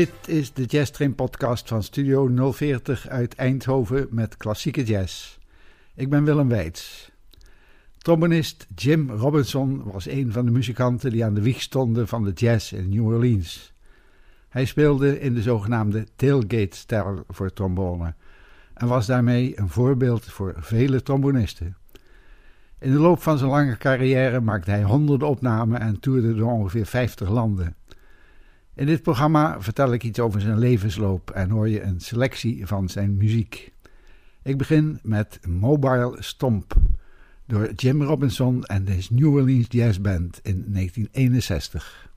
Dit is de Jazz Train podcast van Studio 040 uit Eindhoven met klassieke jazz. Ik ben Willem Weits. Trombonist Jim Robinson was een van de muzikanten die aan de wieg stonden van de jazz in New Orleans. Hij speelde in de zogenaamde tailgate-stijl voor trombone en was daarmee een voorbeeld voor vele trombonisten. In de loop van zijn lange carrière maakte hij honderden opnamen en toerde door ongeveer 50 landen. In dit programma vertel ik iets over zijn levensloop en hoor je een selectie van zijn muziek. Ik begin met Mobile Stomp door Jim Robinson en de New Orleans Jazz Band in 1961.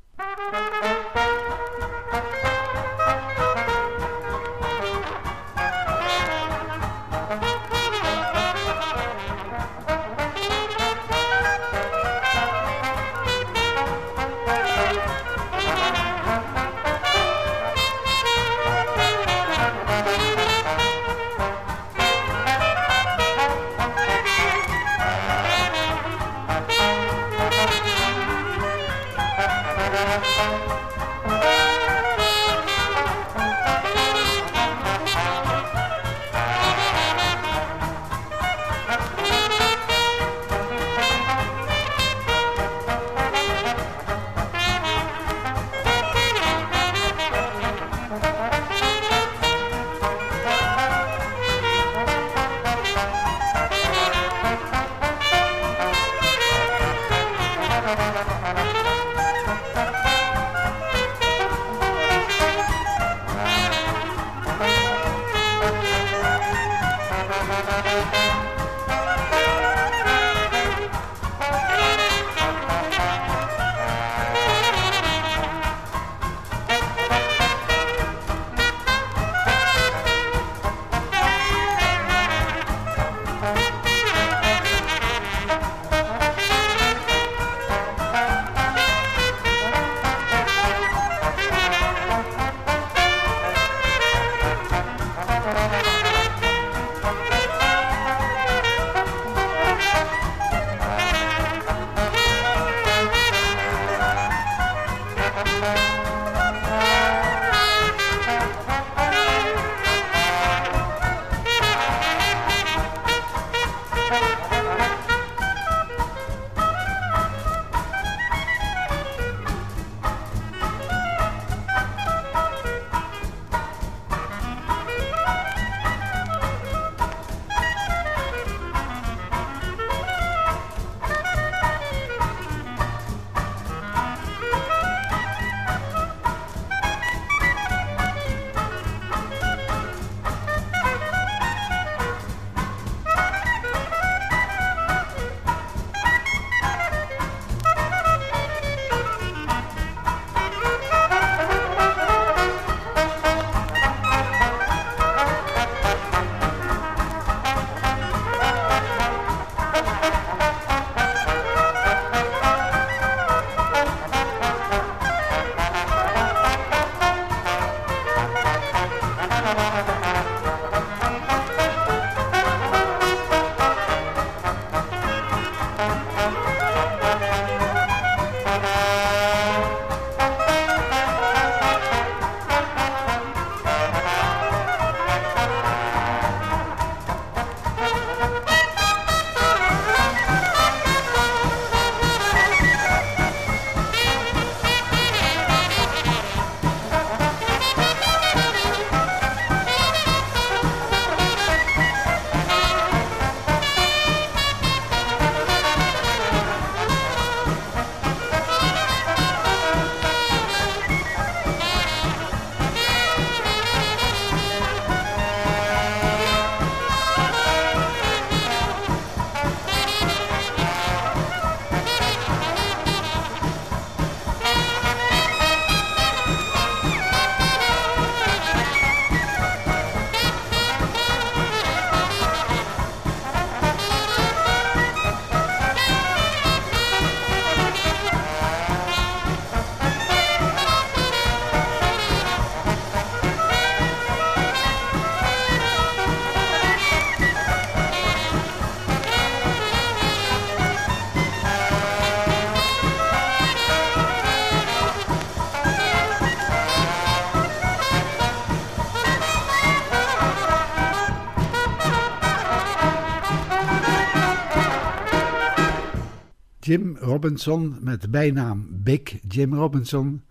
Robinson, met bijnaam Big Jim Robinson,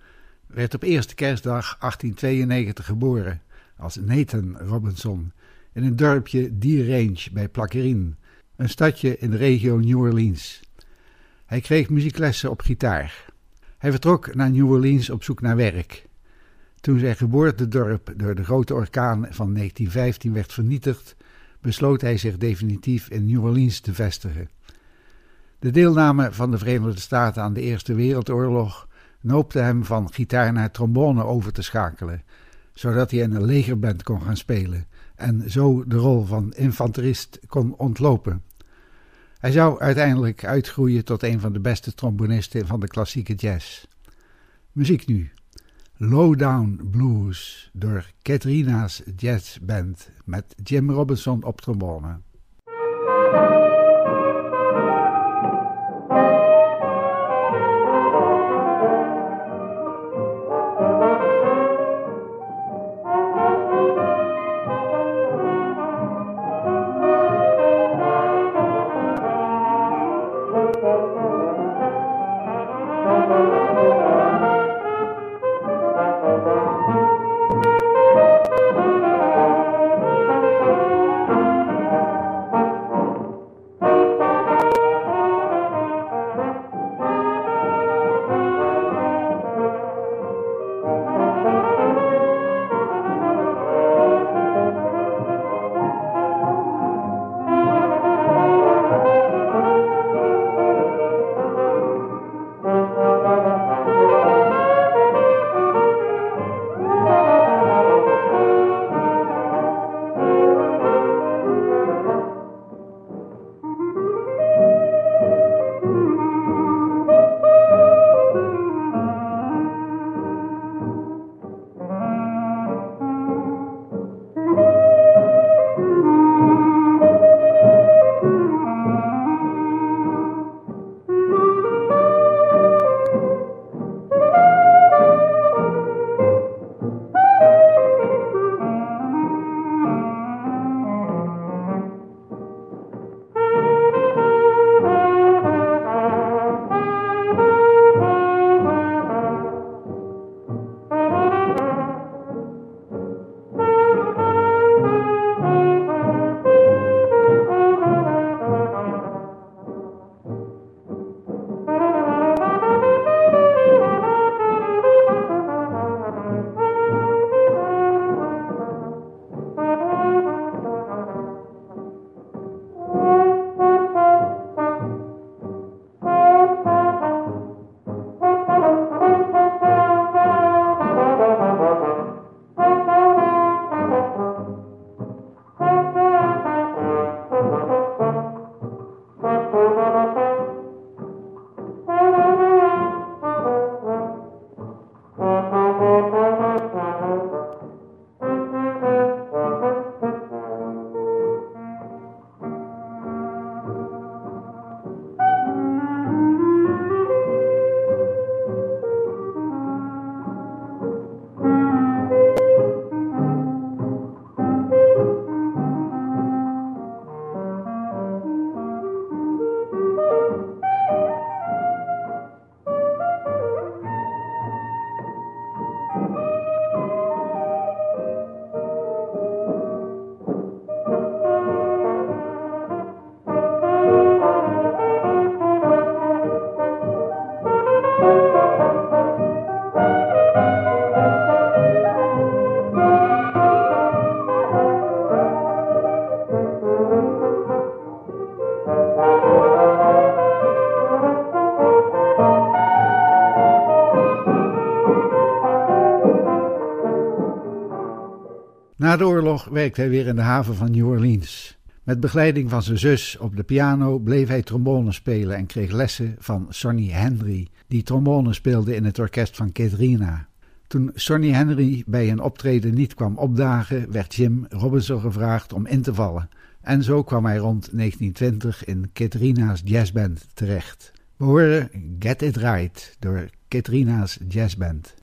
werd op eerste kerstdag 1892 geboren als Nathan Robinson in een dorpje Deer Range bij Plakkerin, een stadje in de regio New Orleans. Hij kreeg muzieklessen op gitaar. Hij vertrok naar New Orleans op zoek naar werk. Toen zijn geboortedorp door de grote orkaan van 1915 werd vernietigd, besloot hij zich definitief in New Orleans te vestigen. De deelname van de Verenigde Staten aan de Eerste Wereldoorlog noopte hem van gitaar naar trombone over te schakelen, zodat hij in een legerband kon gaan spelen en zo de rol van infanterist kon ontlopen. Hij zou uiteindelijk uitgroeien tot een van de beste trombonisten van de klassieke jazz. Muziek nu. Lowdown Blues door Katrina's Jazz Band met Jim Robinson op trombone. Na de oorlog werkte hij weer in de haven van New Orleans. Met begeleiding van zijn zus op de piano bleef hij trombone spelen en kreeg lessen van Sonny Henry, die trombone speelde in het orkest van Katrina. Toen Sonny Henry bij een optreden niet kwam opdagen, werd Jim Robinson gevraagd om in te vallen. En zo kwam hij rond 1920 in Katrina's jazzband terecht. We horen Get It Right door Katrina's jazzband.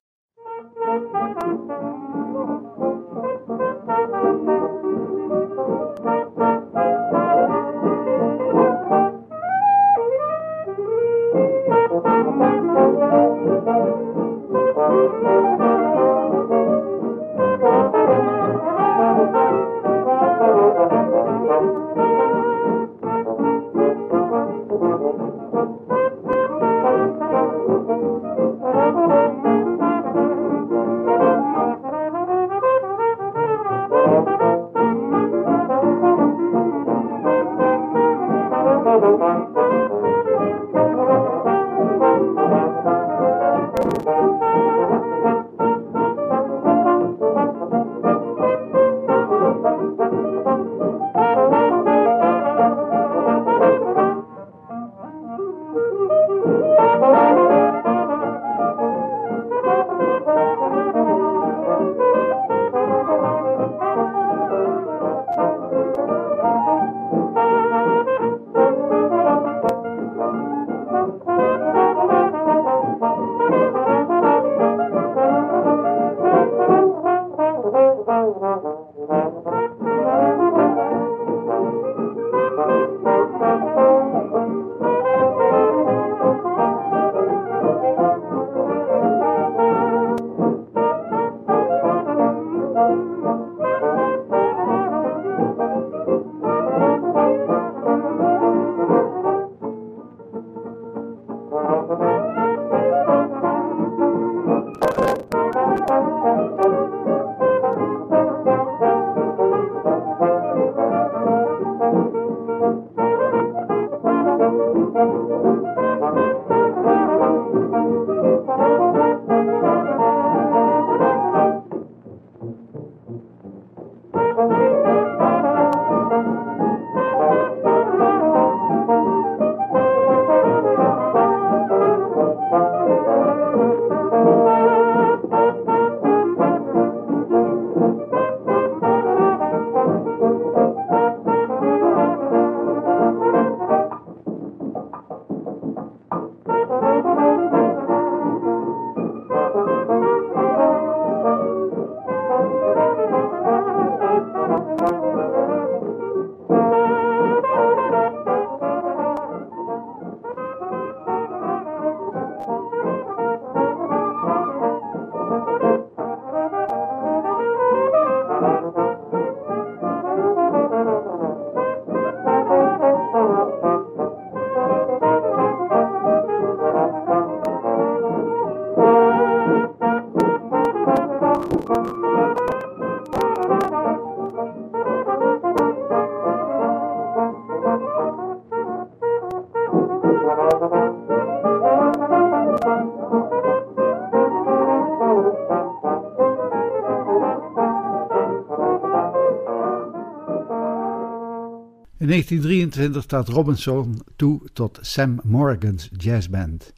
1923 trad Robinson toe tot Sam Morgan's jazzband.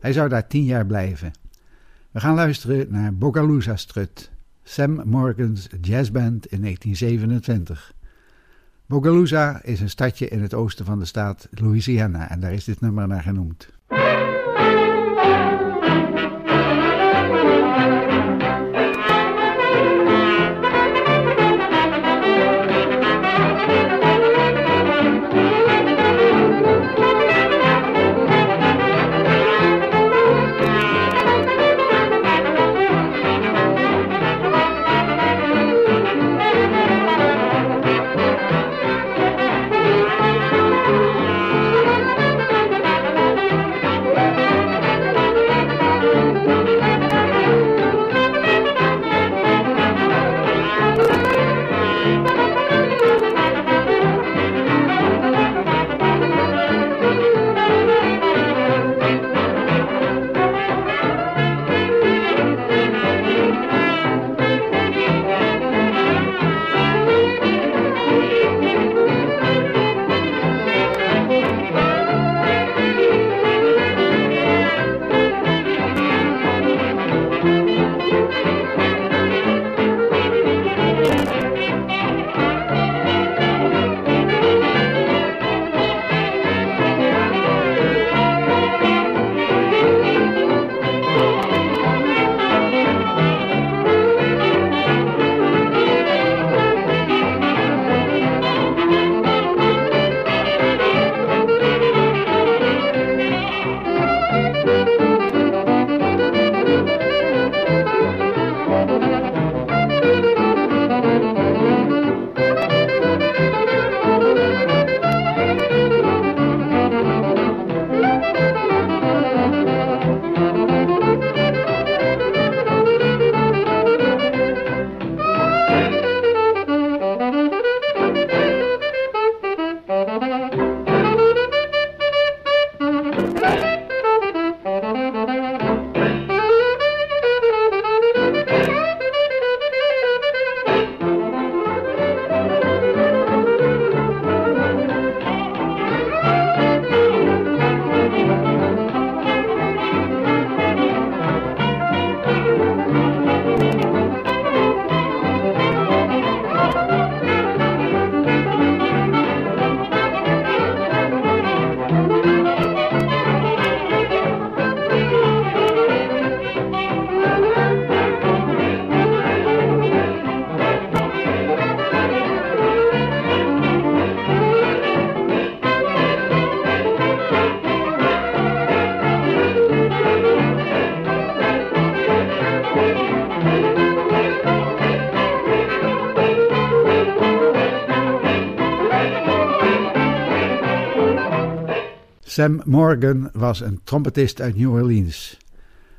Hij zou daar tien jaar blijven. We gaan luisteren naar Bogalusa Strut, Sam Morgan's jazzband in 1927. Bogalusa is een stadje in het oosten van de staat Louisiana en daar is dit nummer naar genoemd. 'Sam Morgan was een trompetist uit New Orleans.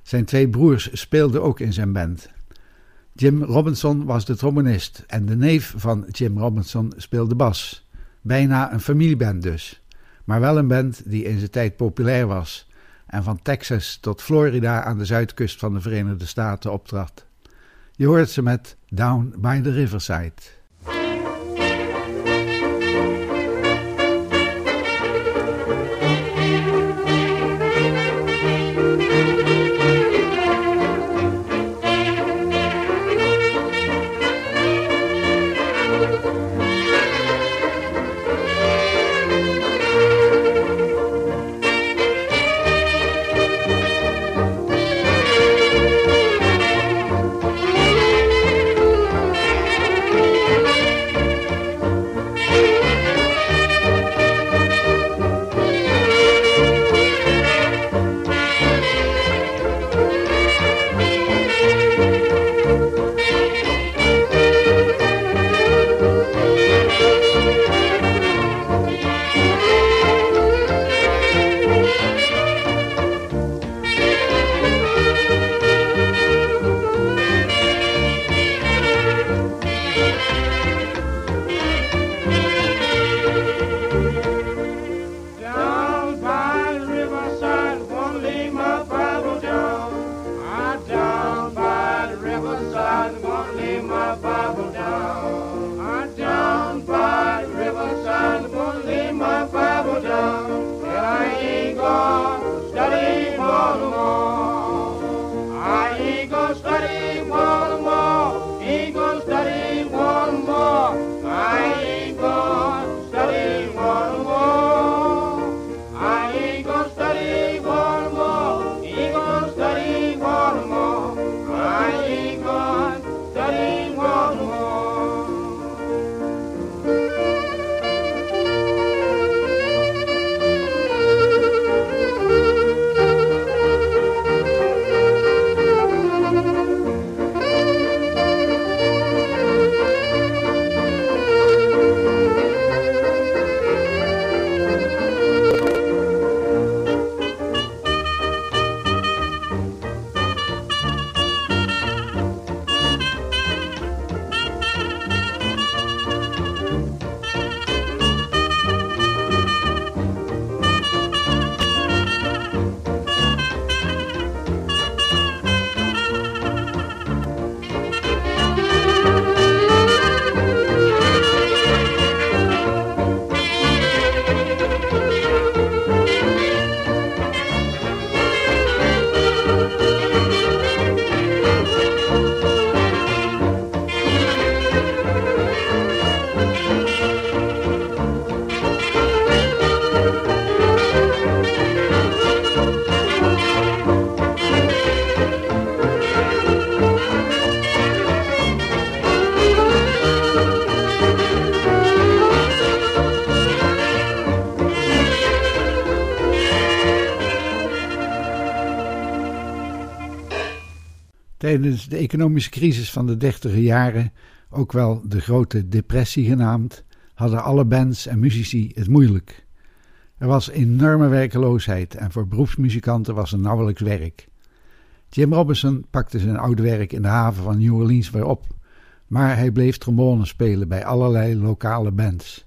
Zijn twee broers speelden ook in zijn band. Jim Robinson was de trombonist en de neef van Jim Robinson speelde bas. Bijna een familieband dus, maar wel een band die in zijn tijd populair was en van Texas tot Florida aan de zuidkust van de Verenigde Staten optrad. Je hoort ze met Down by the Riverside. Tijdens de economische crisis van de dertiger jaren, ook wel de Grote Depressie genaamd, hadden alle bands en muzici het moeilijk. Er was enorme werkeloosheid en voor beroepsmuzikanten was er nauwelijks werk. Jim Robinson pakte zijn oude werk in de haven van New Orleans weer op, maar hij bleef trombone spelen bij allerlei lokale bands.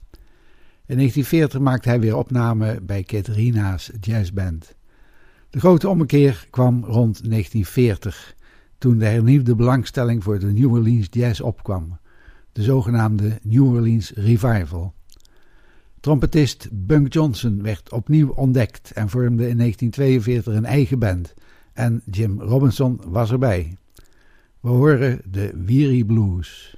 In 1940 maakte hij weer opname bij Katrina's jazzband. De grote ommekeer kwam rond 1940 toen de hernieuwde belangstelling voor de New Orleans Jazz opkwam, de zogenaamde New Orleans Revival. Trompetist Bunk Johnson werd opnieuw ontdekt en vormde in 1942 een eigen band en Jim Robinson was erbij. We horen de Weary Blues.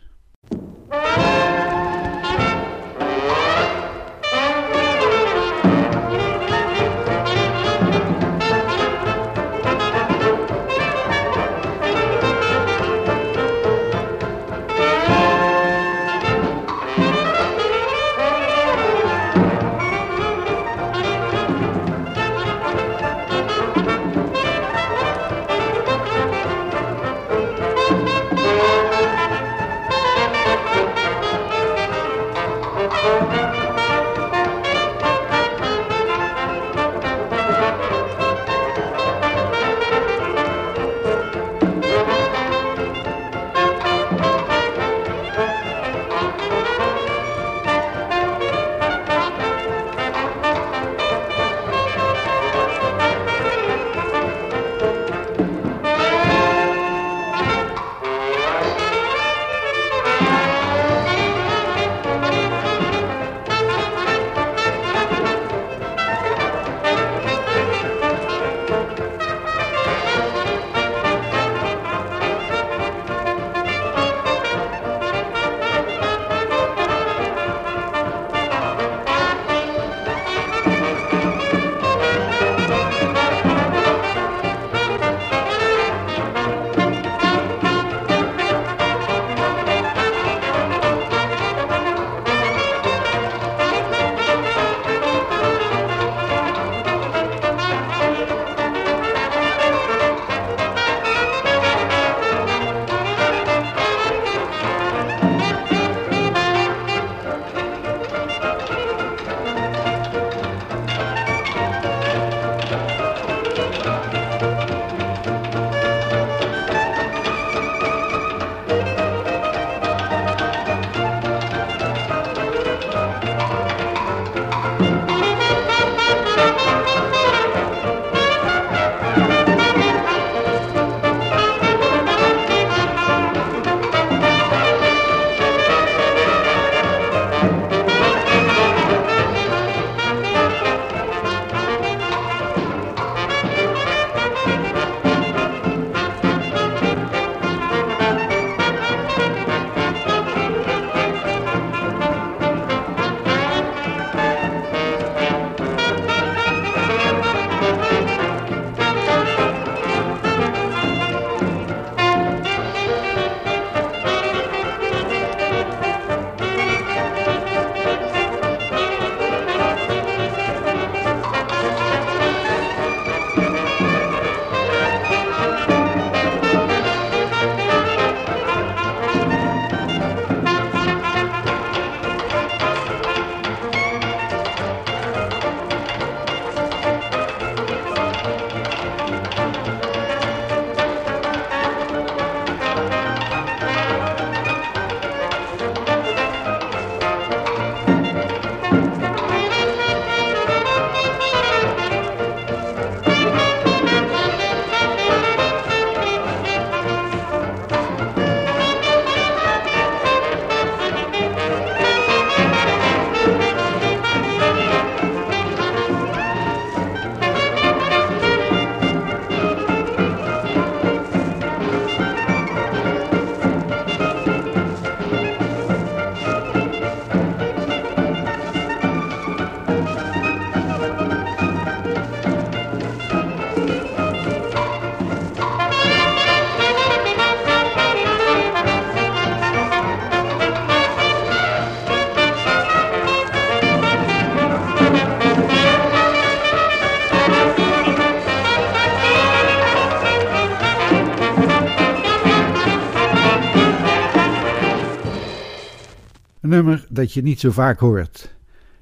Nummer dat je niet zo vaak hoort.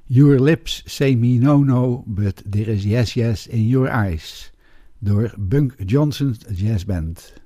Your lips say me no no, but there is yes yes in your eyes. Door Bunk Johnson's Jazz Band.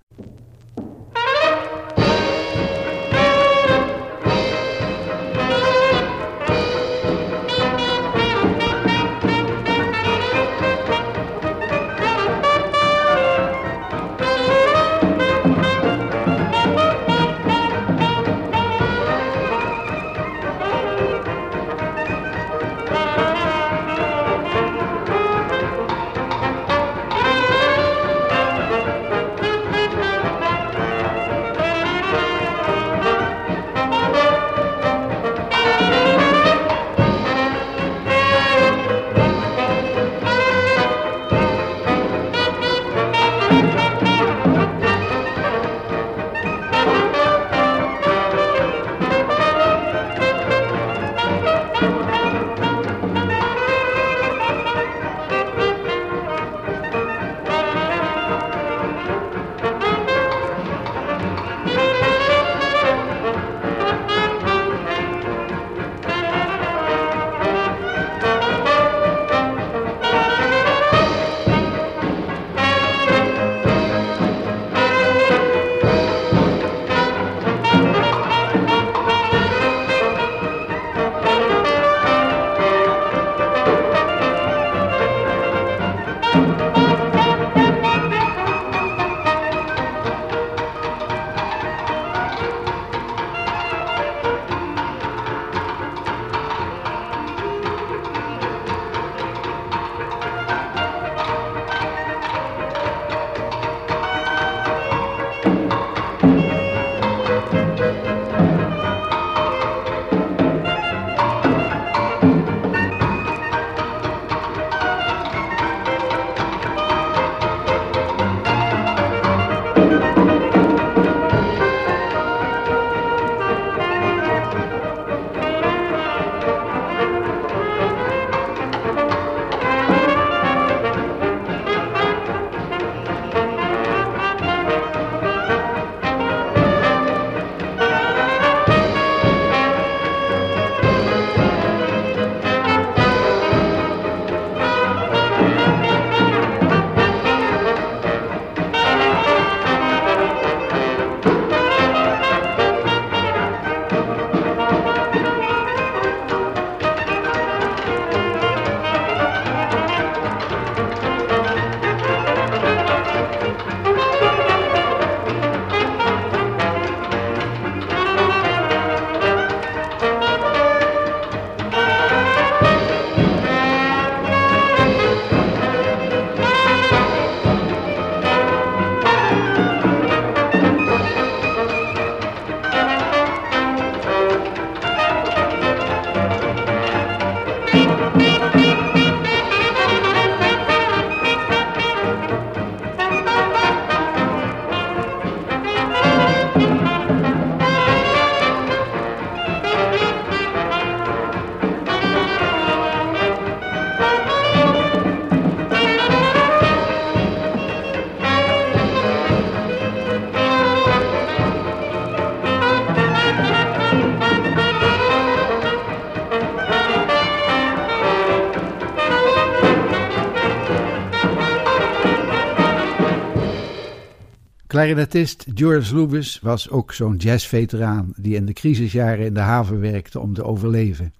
Clarinetist George Lewis was ook zo'n jazzveteraan die in de crisisjaren in de haven werkte om te overleven.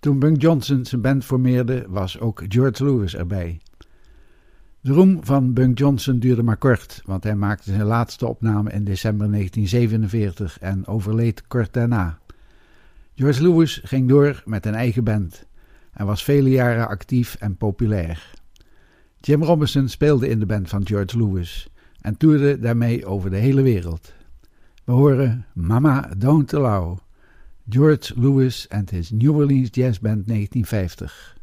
Toen Bunk Johnson zijn band formeerde, was ook George Lewis erbij. De roem van Bunk Johnson duurde maar kort, want hij maakte zijn laatste opname in december 1947 en overleed kort daarna. George Lewis ging door met een eigen band en was vele jaren actief en populair. Jim Robinson speelde in de band van George Lewis en toerde daarmee over de hele wereld. We horen Mama Don't Allow, George Lewis en his New Orleans Jazz Band 1950.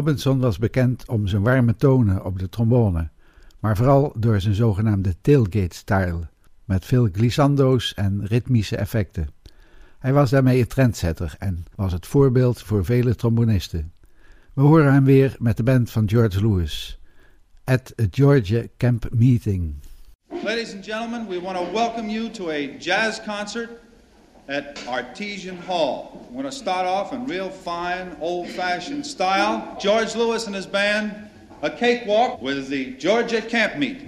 Robinson was bekend om zijn warme tonen op de trombone, maar vooral door zijn zogenaamde tailgate-style, met veel glissando's en ritmische effecten. Hij was daarmee een trendsetter en was het voorbeeld voor vele trombonisten. We horen hem weer met de band van George Lewis. At a Georgia Camp Meeting. Ladies and gentlemen, we want to welcome you to a jazz concert at Artesian Hall. We're going to start off in real fine, old-fashioned style. George Lewis and his band, a cakewalk with the Georgia Camp Meet.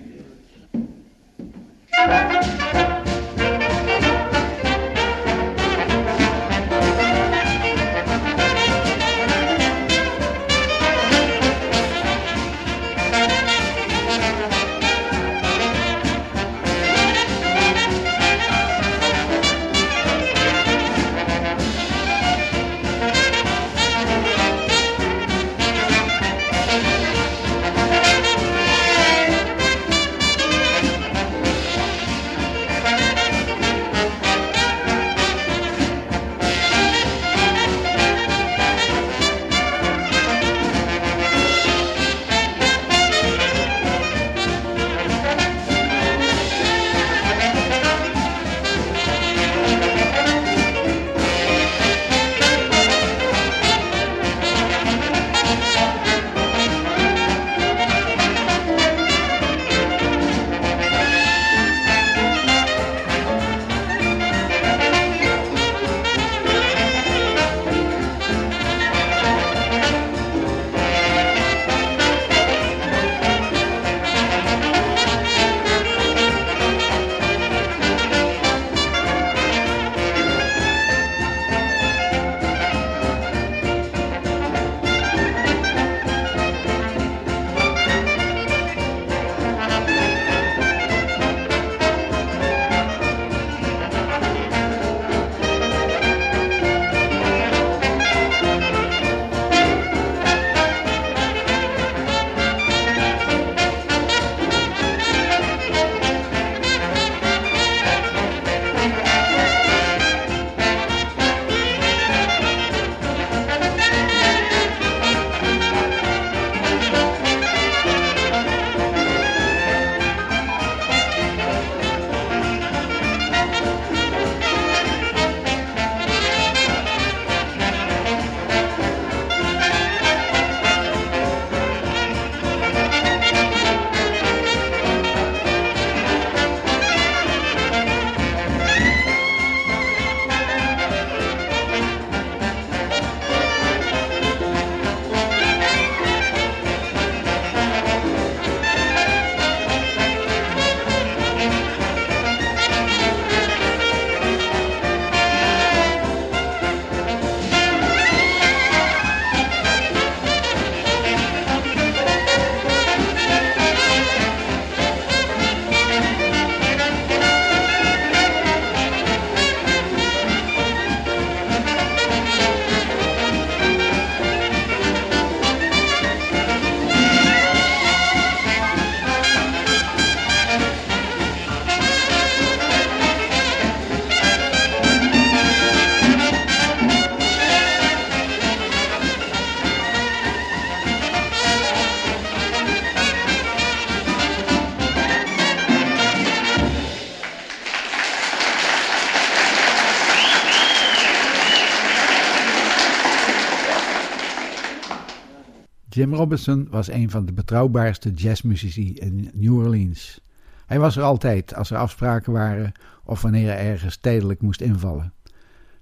Jim Robinson was een van de betrouwbaarste jazzmuzici in New Orleans. Hij was er altijd als er afspraken waren of wanneer hij ergens tijdelijk moest invallen.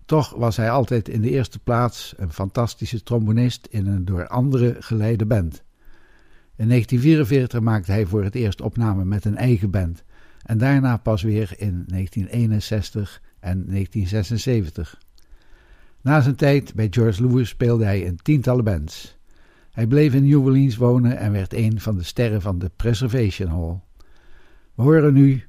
Toch was hij altijd in de eerste plaats een fantastische trombonist in een door anderen geleide band. In 1944 maakte hij voor het eerst opname met een eigen band en daarna pas weer in 1961 en 1976. Na zijn tijd bij George Lewis speelde hij in tientallen bands. Hij bleef in New Orleans wonen en werd een van de sterren van de Preservation Hall. We horen nu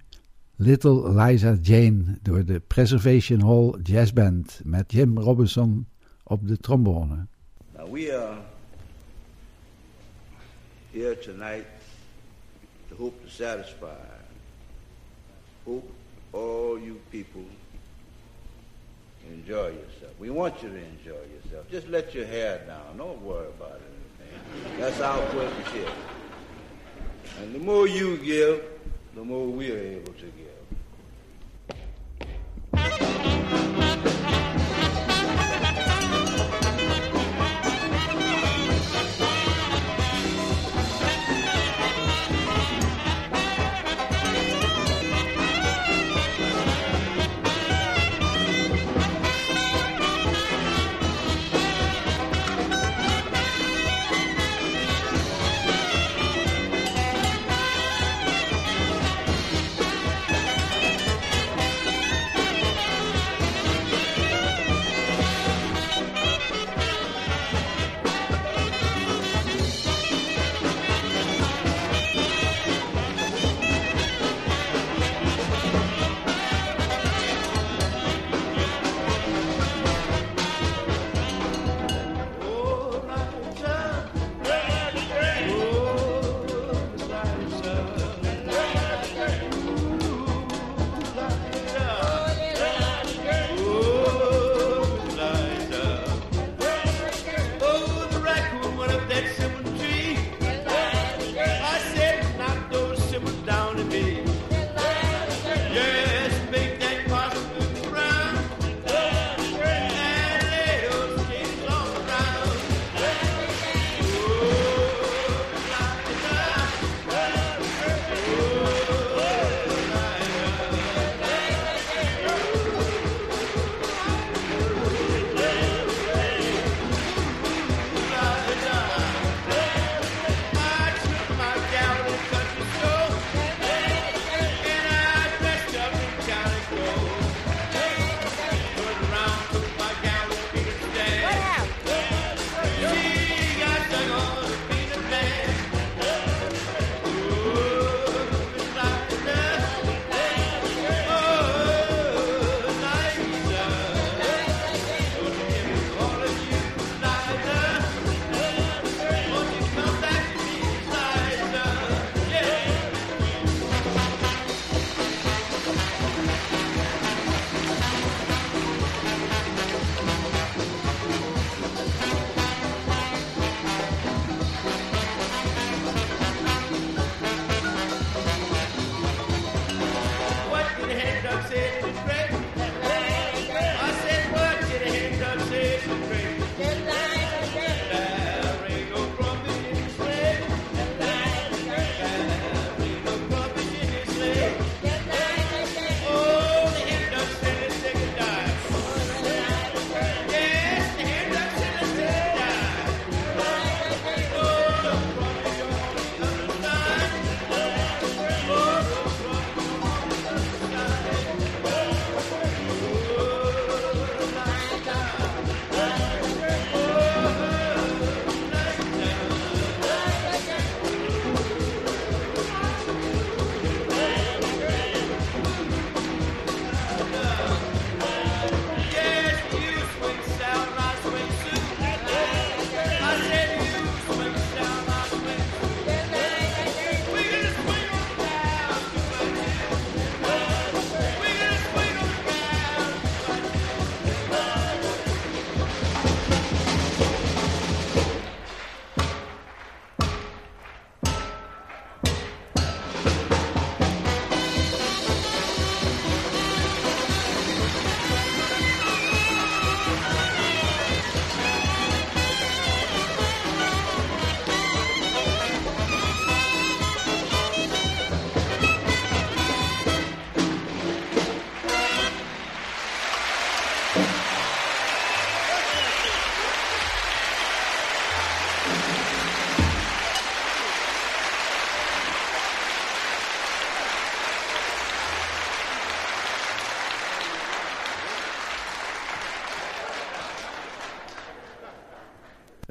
Little Liza Jane door de Preservation Hall Jazz Band met Jim Robinson op de trombone. Now we are here tonight to hope to satisfy. Hope all you people enjoy yourself. We want you to enjoy yourself. Just let your hair down. Don't worry about it. That's our partnership. And the more you give, the more we are able to give.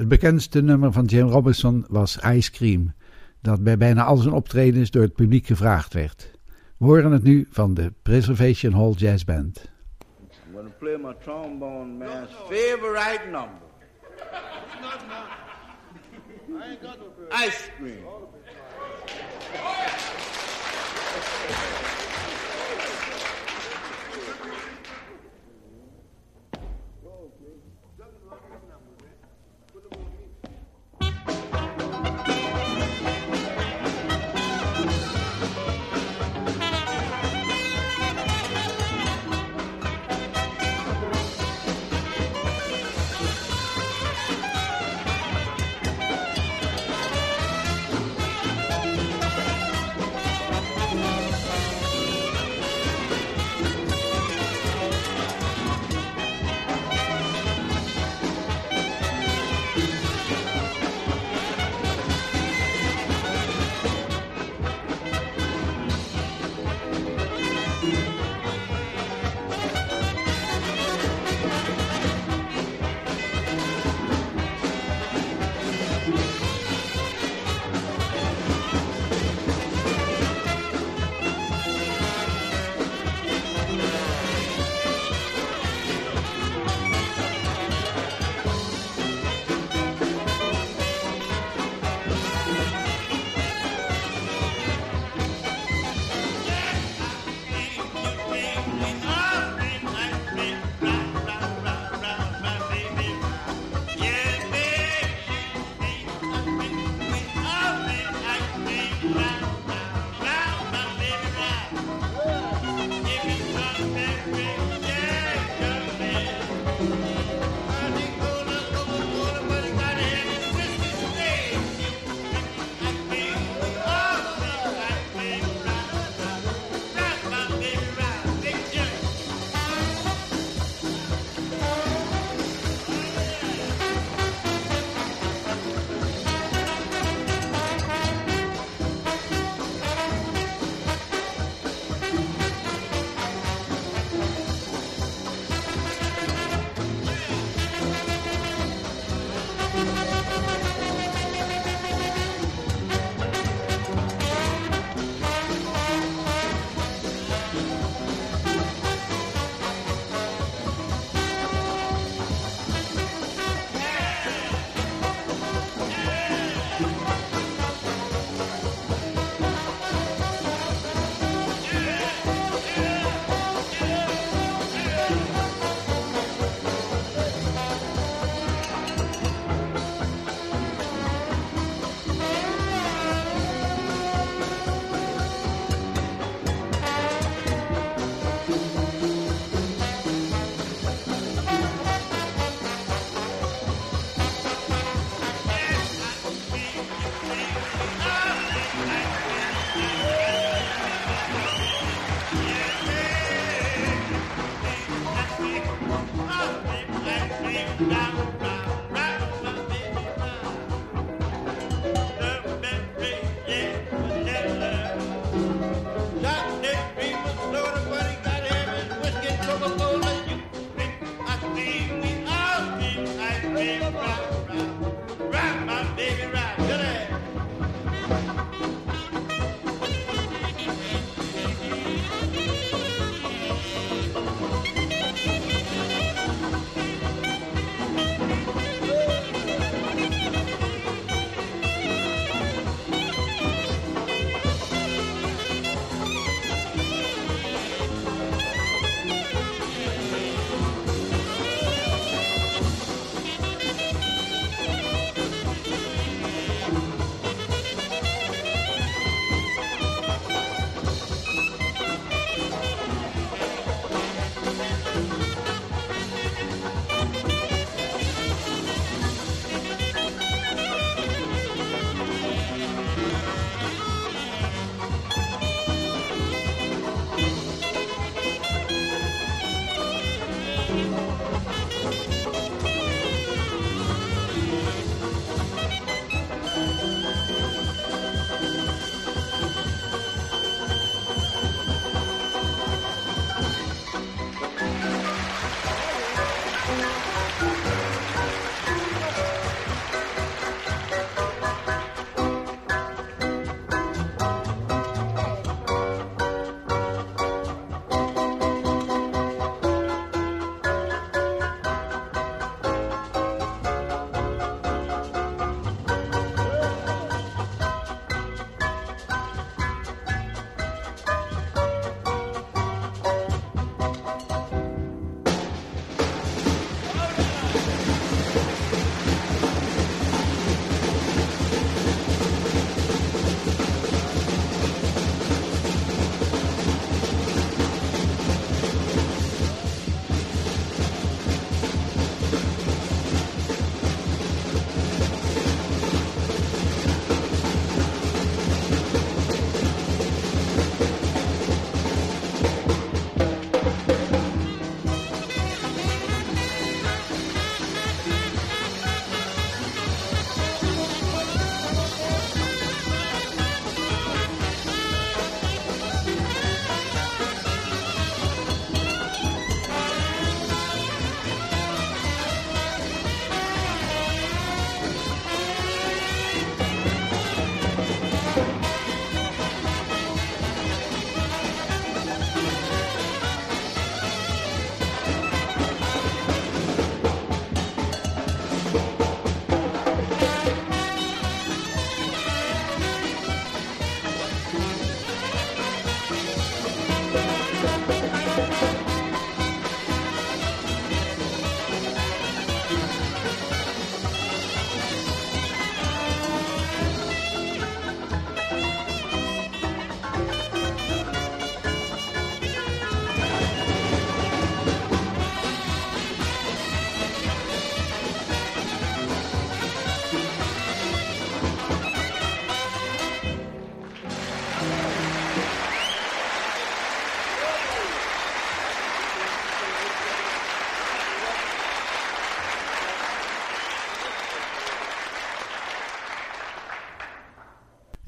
Het bekendste nummer van Jim Robinson was Ice Cream, dat bij bijna al zijn optredens door het publiek gevraagd werd. We horen het nu van de Preservation Hall Jazz Band. I'm to play my trombone man's favorite number. Ice cream.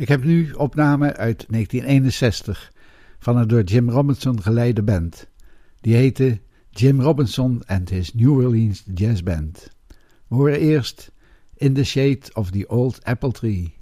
Ik heb nu opname uit 1961 van een door Jim Robinson geleide band. Die heette Jim Robinson and His New Orleans Jazz Band. We horen eerst In the Shade of the Old Apple Tree.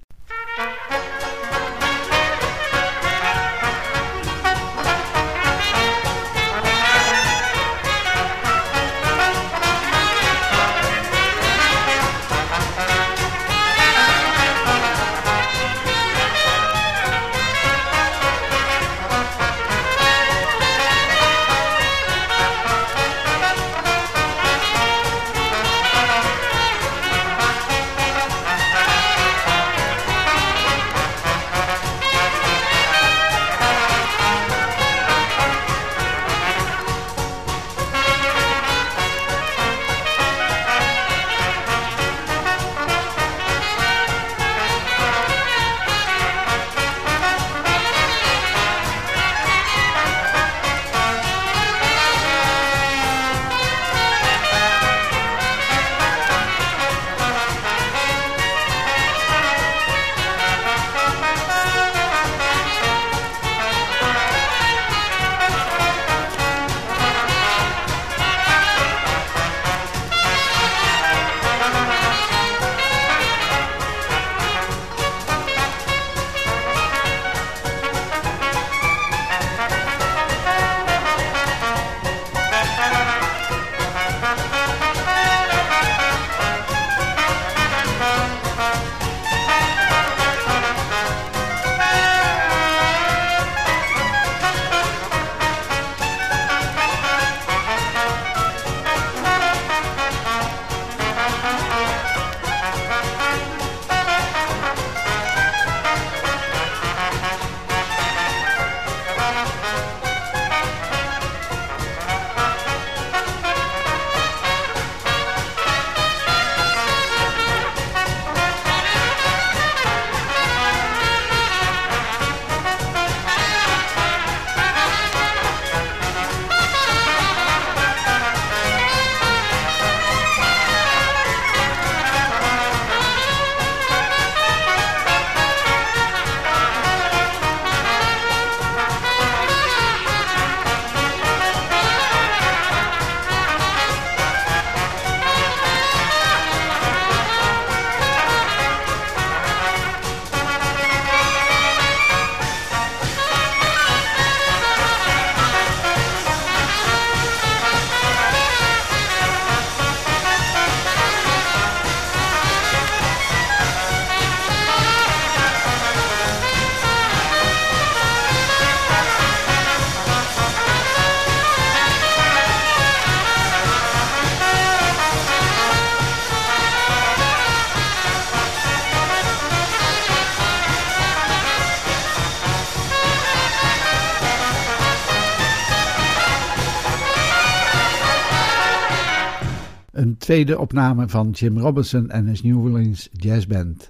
Tweede opname van Jim Robinson en his New Orleans Jazz Band,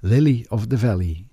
Lily of the Valley.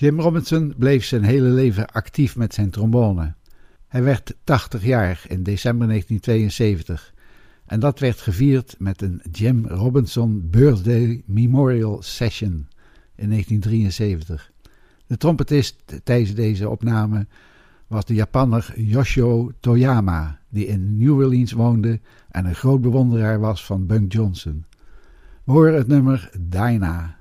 Jim Robinson bleef zijn hele leven actief met zijn trombone. Hij werd 80 jaar in december 1972 en dat werd gevierd met een Jim Robinson Birthday Memorial Session in 1973. De trompetist tijdens deze opname was de Japanner Yoshio Toyama, die in New Orleans woonde en een groot bewonderaar was van Bunk Johnson. We horen het nummer Dinah.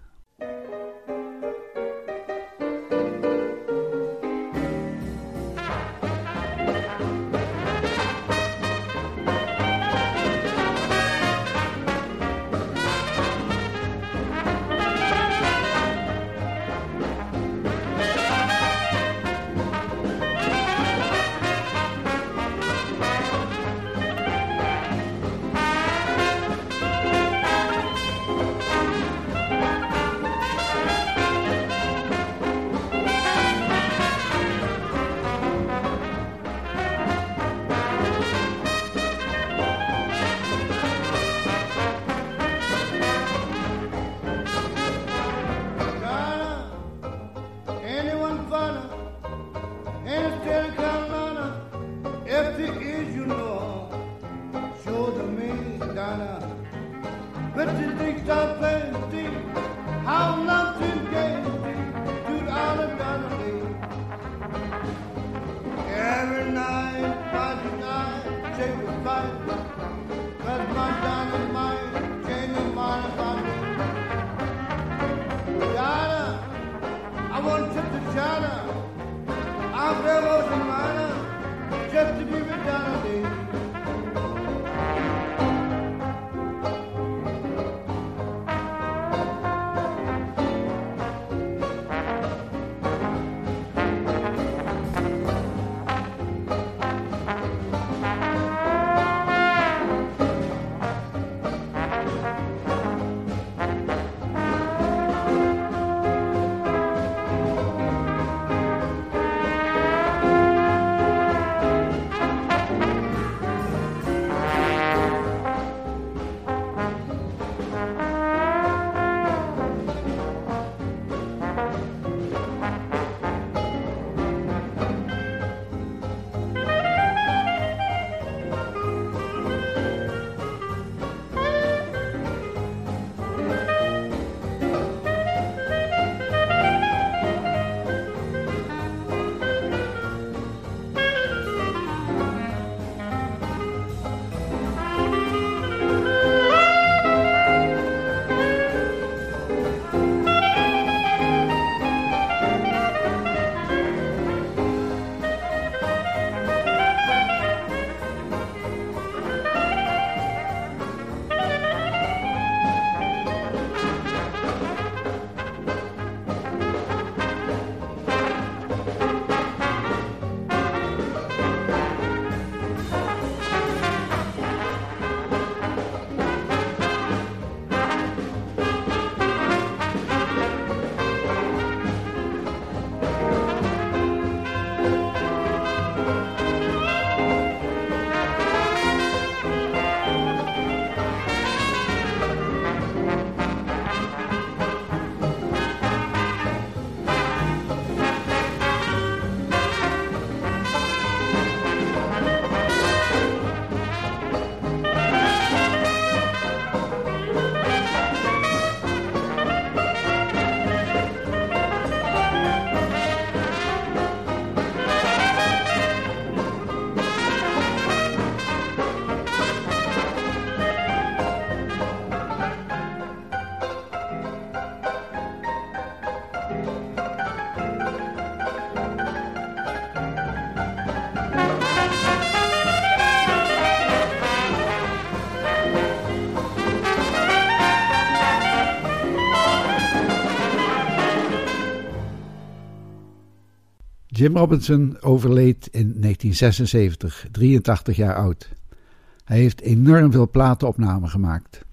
Jim Robinson overleed in 1976, 83 jaar oud. Hij heeft enorm veel platenopnamen gemaakt.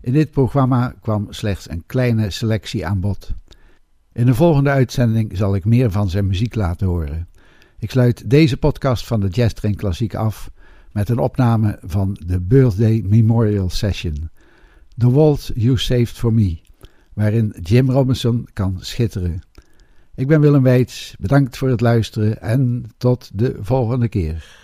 In dit programma kwam slechts een kleine selectie aan bod. In de volgende uitzending zal ik meer van zijn muziek laten horen. Ik sluit deze podcast van de Jazz Train Klassiek af met een opname van de Birthday Memorial Session. The Waltz You Saved For Me, waarin Jim Robinson kan schitteren. Ik ben Willem Weits, bedankt voor het luisteren en tot de volgende keer.